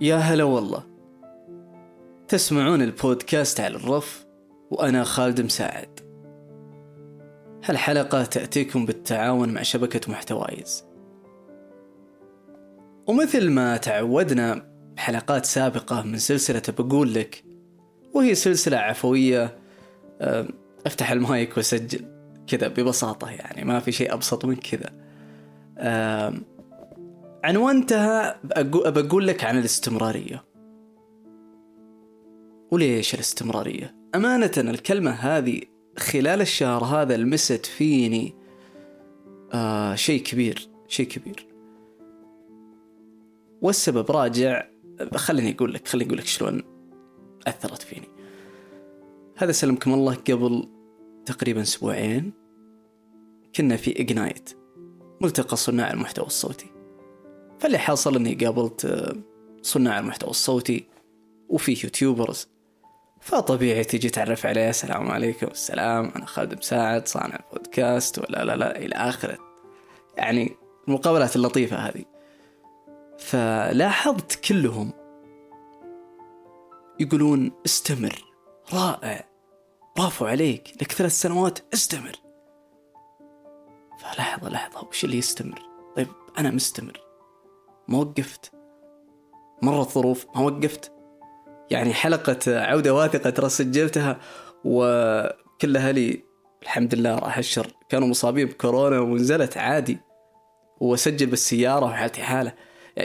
يا هلا والله. تسمعون البودكاست على الرف وأنا خالد مساعد. هالحلقة تأتيكم بالتعاون مع شبكة محتوايز. ومثل ما تعودنا بحلقات سابقة من سلسلة بقول لك وهي سلسلة عفوية أه، أفتح المايك وسجل كذا ببساطة يعني ما في شيء أبسط من كذا. عنوانتها بقول لك عن الاستمرارية. وليش الاستمرارية؟ أمانة الكلمة هذه خلال الشهر هذا لمست فيني آه شيء كبير شيء كبير. والسبب راجع خليني أقول لك خليني أقول لك شلون أثرت فيني. هذا سلمكم الله قبل تقريبا أسبوعين كنا في Ignite ملتقى صناع المحتوى الصوتي. فاللي حصل إني قابلت آه، صناع المحتوى الصوتي وفي YouTubers. فطبيعي تجي تعرف عليه السلام عليكم السلام أنا خالد مساعد صانع البودكاست ولا لا لا إلى آخره. يعني المقابلات اللطيفة هذه. فلاحظت كلهم يقولون استمر رائع برافو عليك لك ثلاث سنوات استمر. فلحظة لحظة وش اللي يستمر؟ طيب أنا مستمر. ما وقفت. مرت ظروف ما وقفت. يعني حلقة عودة واثقة ترى سجلتها وكل أهلي الحمد لله راح الشر كانوا مصابين بكورونا ونزلت عادي. وسجل بالسيارة وحالتي حالة.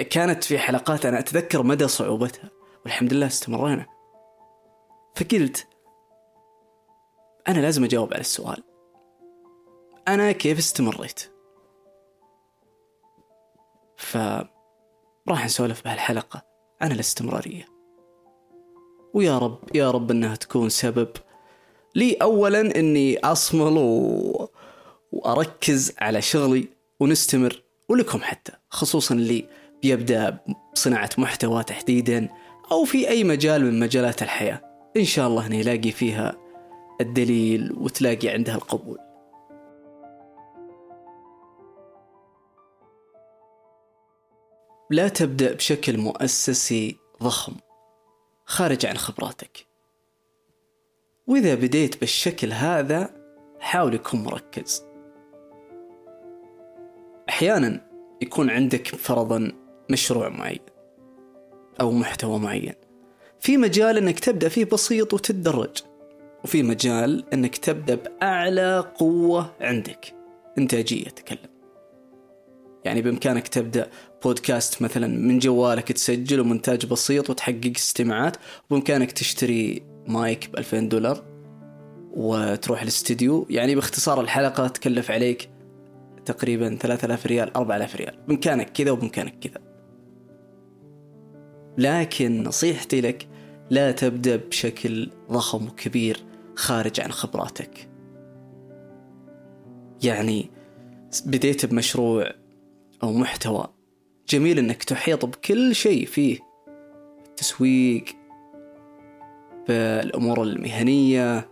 كانت في حلقات أنا أتذكر مدى صعوبتها والحمد لله استمرينا. فقلت أنا لازم أجاوب على السؤال. أنا كيف استمريت؟ ف راح نسولف بهالحلقة. عن الاستمرارية. ويا رب يا رب إنها تكون سبب لي اولا إني أصمل و... وأركز على شغلي ونستمر ولكم حتى خصوصا اللي بيبدأ بصناعة محتوى تحديدا أو في أي مجال من مجالات الحياة. إن شاء الله انه يلاقي فيها الدليل وتلاقي عندها القبول. لا تبدأ بشكل مؤسسي ضخم خارج عن خبراتك. وإذا بديت بالشكل هذا حاول يكون مركز. أحيانا يكون عندك فرضا مشروع معين أو محتوى معين. في مجال أنك تبدأ فيه بسيط وتتدرج وفي مجال أنك تبدأ بأعلى قوة عندك إنتاجية تكلم. يعني بإمكانك تبدأ بودكاست مثلا من جوالك تسجل ومونتاج بسيط وتحقق استماعات وبإمكانك تشتري مايك ب 2000 دولار وتروح الاستديو يعني باختصار الحلقة تكلف عليك تقريبا 3000 ريال 4000 ريال. بإمكانك كذا وبإمكانك كذا. لكن نصيحتي لك لا تبدأ بشكل ضخم وكبير خارج عن خبراتك. يعني بديت بمشروع أو محتوى جميل أنك تحيط بكل شيء فيه التسويق بالأمور المهنية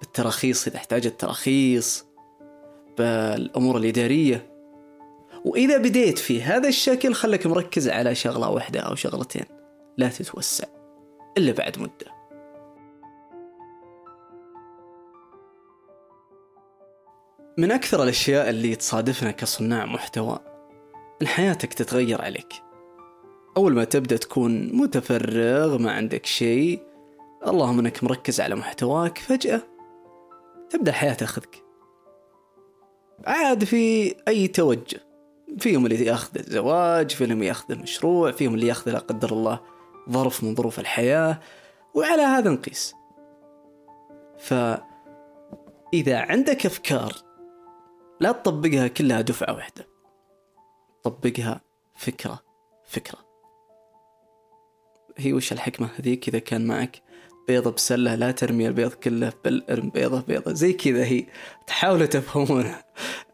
بالتراخيص إذا احتاجت تراخيص بالأمور الإدارية. وإذا بديت في هذا الشكل خلك مركز على شغلة واحدة أو شغلتين لا تتوسع إلا بعد مدة. من أكثر الأشياء اللي تصادفنا كصناع محتوى حياتك تتغير عليك. أول ما تبدأ تكون متفرغ ما عندك شيء اللهم إنك مركز على محتواك فجأة تبدأ الحياة تاخذك. عاد في أي توجه. فيهم اللي ياخذ الزواج فيهم ياخذ المشروع فيهم اللي ياخذ لا قدر الله ظرف من ظروف الحياة وعلى هذا نقيس. فإذا عندك أفكار لا تطبقها كلها دفعة واحدة. طبقها فكرة فكرة. هي وش الحكمة هذيك؟ إذا كان معك بيضة بسلة لا ترمي البيض كله بل ارم بيضة بيضة. زي كذا هي. تحاولوا تفهمونها.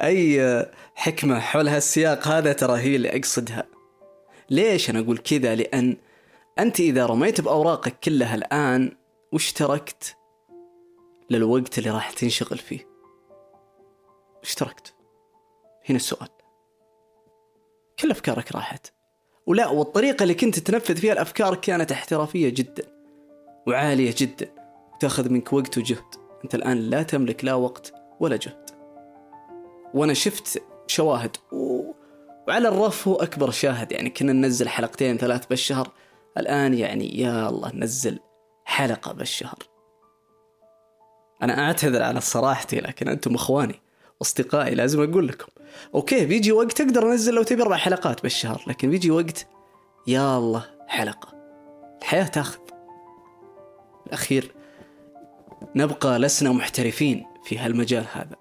أي حكمة حول هالسياق هذا ترى هي اللي أقصدها. ليش أنا أقول كذا؟ لأن أنت إذا رميت بأوراقك كلها الآن وش تركت؟ للوقت اللي راح تنشغل فيه. وش تركت؟ هنا السؤال. كل أفكارك راحت. ولا والطريقة اللي كنت تنفذ فيها الأفكار كانت احترافية جدا وعالية جدا تاخذ منك وقت وجهد. أنت الآن لا تملك لا وقت ولا جهد. وأنا شفت شواهد و... وعلى الرف هو أكبر شاهد. يعني كنا ننزل حلقتين ثلاث بالشهر. الآن يعني يا الله نزل حلقة بالشهر. أنا أعتذر على صراحتي لكن أنتم إخواني. أصدقائي لازم أقول لكم. أوكي بيجي وقت أقدر أنزل لو تبي أربع حلقات بالشهر لكن بيجي وقت يا الله حلقة. الحياة تاخذ. الأخير نبقى لسنا محترفين في هالمجال هذا.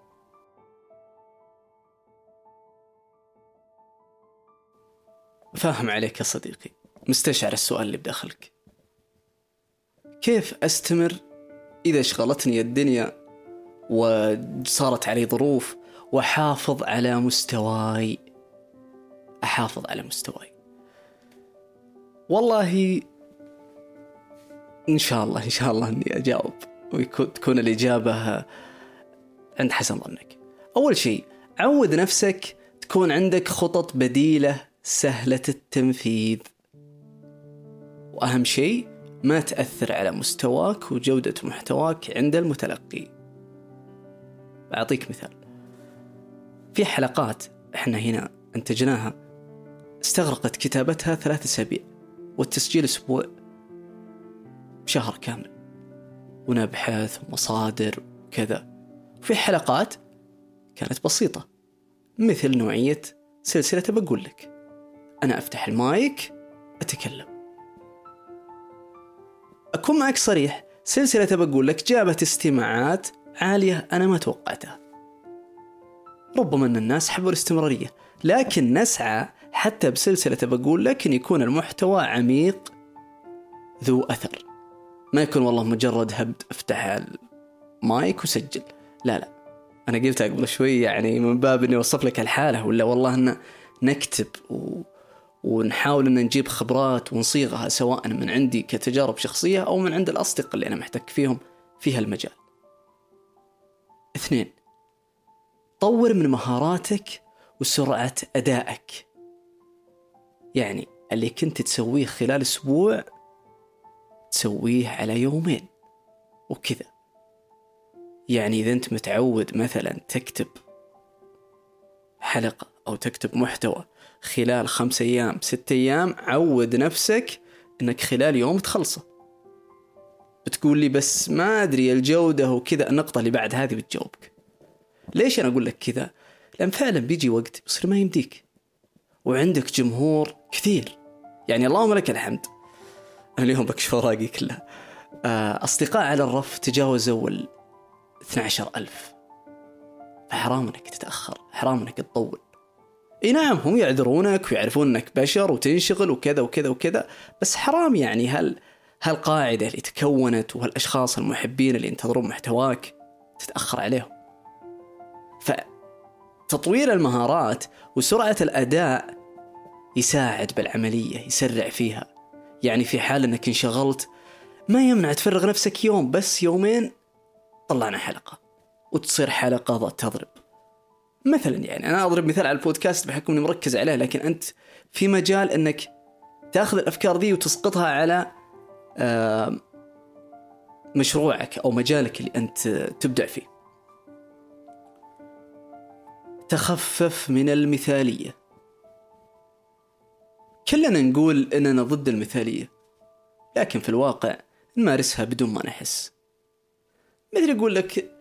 فاهم عليك يا صديقي. مستشعر السؤال اللي بداخلك. كيف أستمر إذا شغلتني الدنيا وصارت علي ظروف وأحافظ على مستواي. أحافظ على مستواي. والله إن شاء الله إن شاء الله إني أجاوب وتكون الإجابة عند حسن ظنك. أول شيء عود نفسك تكون عندك خطط بديلة سهلة التنفيذ. وأهم شيء ما تأثر على مستواك وجودة محتواك عند المتلقي. أعطيك مثال. في حلقات إحنا هنا أنتجناها استغرقت كتابتها ثلاث أسابيع والتسجيل أسبوع بشهر كامل. ونبحث ومصادر وكذا. في حلقات كانت بسيطة مثل نوعية سلسلة بقول لك. أنا أفتح المايك أتكلم. أكون معك صريح سلسلة بقول لك جابت استماعات عالية أنا ما توقعتها. ربما أن الناس حبوا الاستمرارية لكن نسعى حتى بسلسلة بقول لك أن يكون المحتوى عميق ذو أثر. ما يكون والله مجرد هبد أفتح المايك وسجل. لا لا. أنا قلتها قبل شوي يعني من باب أني أوصف لك الحالة ولا والله أن نكتب و... ونحاول أن نجيب خبرات ونصيغها سواء من عندي كتجارب شخصية أو من عند الأصدقاء اللي أنا محتك فيهم في هالمجال. اثنين طور من مهاراتك وسرعة أدائك. يعني اللي كنت تسويه خلال أسبوع تسويه على يومين وكذا. يعني إذا أنت متعود مثلا تكتب حلقة أو تكتب محتوى خلال خمس أيام ست أيام عود نفسك أنك خلال يوم تخلصه بتقول لي بس ما أدري الجودة وكذا. النقطة اللي بعد هذه بتجاوبك. ليش أنا أقول لك كذا؟ لأن فعلا بيجي وقت بيصير ما يمديك. وعندك جمهور كثير. يعني اللهم لك الحمد. أنا اليوم بكشف أوراقي كلها. آه، أصدقاء على الرف تجاوزوا ال 12 ألف. فحرام إنك تتأخر. حرام إنك تطول. إي نعم هم يعذرونك ويعرفون إنك بشر وتنشغل وكذا وكذا وكذا. بس حرام يعني. هل هالقاعدة اللي تكونت وهالأشخاص المحبين اللي ينتظرون محتواك تتأخر عليهم. فتطوير المهارات وسرعة الأداء يساعد بالعملية يسرع فيها. يعني في حال أنك انشغلت ما يمنع تفرغ نفسك يوم بس يومين طلعنا حلقة وتصير حلقة ضغط تضرب. مثلا يعني أنا أضرب مثال على البودكاست بحكم إني مركز عليه لكن أنت في مجال إنك تأخذ الأفكار ذي وتسقطها على مشروعك أو مجالك اللي أنت تبدع فيه. تخفف من المثالية. كلنا نقول إننا ضد المثالية لكن في الواقع نمارسها بدون ما نحس. مثل يقول لك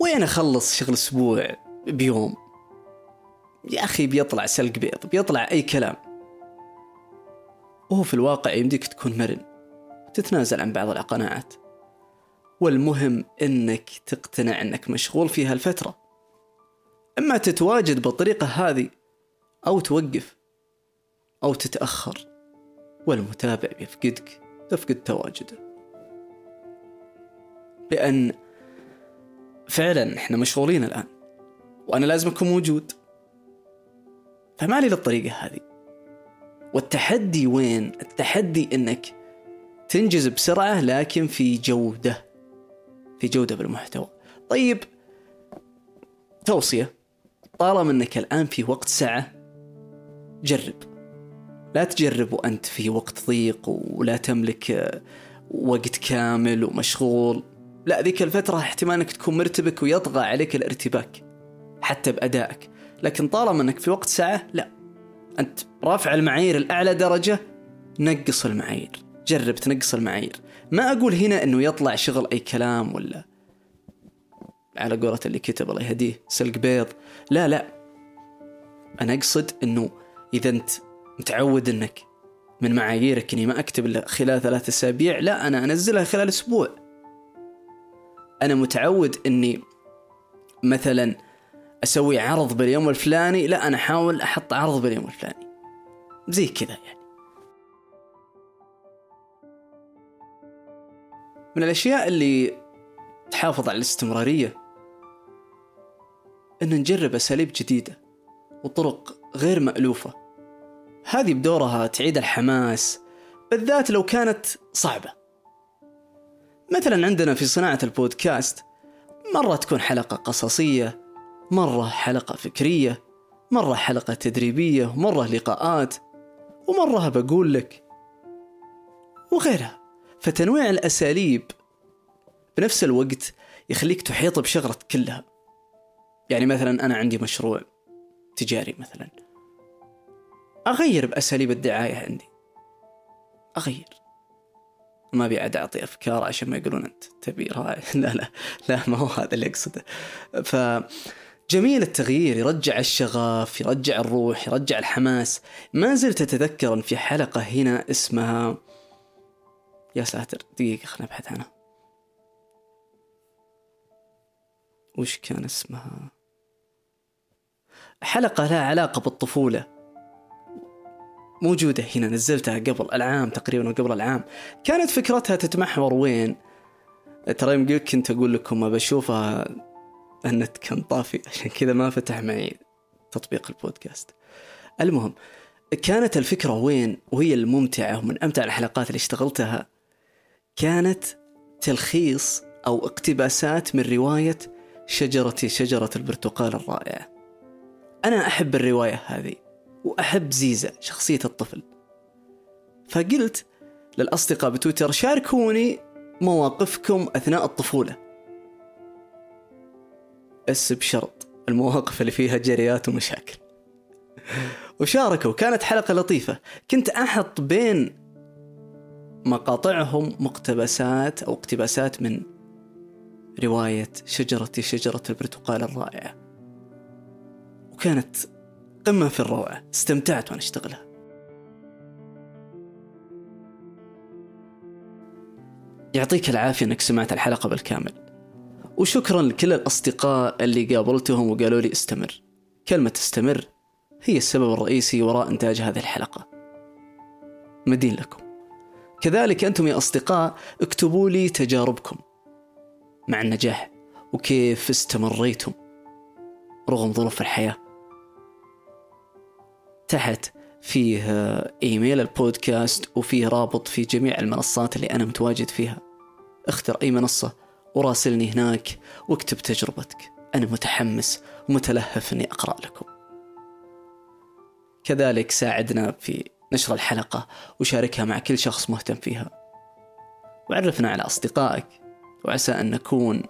وين أخلص شغل أسبوع بيوم يا أخي بيطلع سلق بيض بيطلع أي كلام وهو في الواقع يمديك تكون مرن تتنازل عن بعض القناعات. والمهم إنك تقتنع إنك مشغول في هالفترة. إما تتواجد بالطريقة هذه أو توقف أو تتأخر والمتابع بيفقدك تفقد تواجده. لأن فعلا إحنا مشغولين الآن وأنا لازم أكون موجود. فما لي للطريقة هذه. والتحدي وين؟ التحدي إنك تنجز بسرعة لكن في جودة في جودة بالمحتوى. طيب توصية. طالما إنك الآن في وقت سعة جرب. لا تجرب وأنت في وقت ضيق ولا تملك آه، وقت كامل ومشغول. لا ذيك الفترة احتمال انك تكون مرتبك ويطغى عليك الارتباك حتى بأدائك. لكن طالما إنك في وقت ساعة لا. أنت رافع المعايير الأعلى درجة نقص المعايير. جرب تنقص المعايير. ما أقول هنا إنه يطلع شغل أي كلام ولا على قولة اللي كتب الله يهديه سلق بيض. لا لا. أنا أقصد إنه إذا أنت متعود إنك من معاييرك إني ما أكتب إلا خلال ثلاث أسابيع لا أنا أنزلها خلال أسبوع. أنا متعود إني مثلا أسوي عرض باليوم الفلاني لا أنا أحاول أحط عرض باليوم الفلاني. زي كذا يعني. من الأشياء اللي تحافظ على الاستمرارية. إن نجرب أساليب جديدة وطرق غير مألوفة. هذه بدورها تعيد الحماس بالذات لو كانت صعبة. مثلا عندنا في صناعة البودكاست مرة تكون حلقة قصصية مرة حلقة فكرية مرة حلقة تدريبية مرة لقاءات ومرة بقول لك وغيرها. فتنويع الأساليب بنفس الوقت يخليك تحيط بشغلة كلها. يعني مثلا أنا عندي مشروع تجاري مثلا. أغير بأساليب الدعاية عندي. أغير. ما أبي عاد أعطي أفكار عشان ما يقولون أنت تبي رائع لا لا لا ما هو هذا اللي أقصده. ف جميل التغيير يرجع الشغف يرجع الروح يرجع الحماس. ما زلت أتذكر أن في حلقة هنا اسمها يا ساتر دقيقة خلنا نبحث عنها وش كان اسمها؟ حلقة لها علاقة بالطفولة. موجودة هنا نزلتها قبل العام تقريبا قبل العام. كانت فكرتها تتمحور وين؟ ترى يمكن كنت أقول لكم بشوفها النت كان طافي عشان كذا ما فتح معي تطبيق البودكاست. المهم كانت الفكرة وين؟ وهي الممتعة ومن أمتع الحلقات اللي اشتغلتها كانت تلخيص أو اقتباسات من رواية شجرتي شجرة البرتقال الرائعة. أنا أحب الرواية هذه وأحب زيزة شخصية الطفل. فقلت للأصدقاء بتويتر شاركوني مواقفكم أثناء الطفولة. بس بشرط المواقف اللي فيها جريات ومشاكل. وشاركوا كانت حلقة لطيفة. كنت أحط بين مقاطعهم مقتبسات أو اقتباسات من رواية شجرتي شجرة البرتقال الرائعة. وكانت قمة في الروعة. استمتعت وأنا أشتغلها. يعطيك العافية أنك سمعت الحلقة بالكامل. وشكرا لكل الأصدقاء اللي قابلتهم وقالوا لي استمر. كلمة استمر هي السبب الرئيسي وراء إنتاج هذه الحلقة. مدين لكم. كذلك أنتم يا أصدقاء اكتبوا لي تجاربكم مع النجاح وكيف استمريتم رغم ظروف الحياة. تحت فيه إيميل البودكاست وفيه رابط في جميع المنصات اللي أنا متواجد فيها. اختر أي منصة وراسلني هناك واكتب تجربتك. أنا متحمس ومتلهف أني أقرأ لكم. كذلك ساعدنا في نشر الحلقة وشاركها مع كل شخص مهتم فيها. وعرفنا على أصدقائك وعسى أن نكون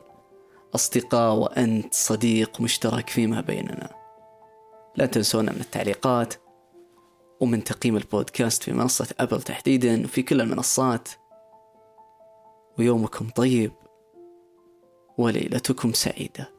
أصدقاء وأنت صديق مشترك فيما بيننا. لا تنسونا من التعليقات ومن تقييم البودكاست في منصة أبل تحديدا وفي كل المنصات. ويومكم طيب وليلتكم سعيدة.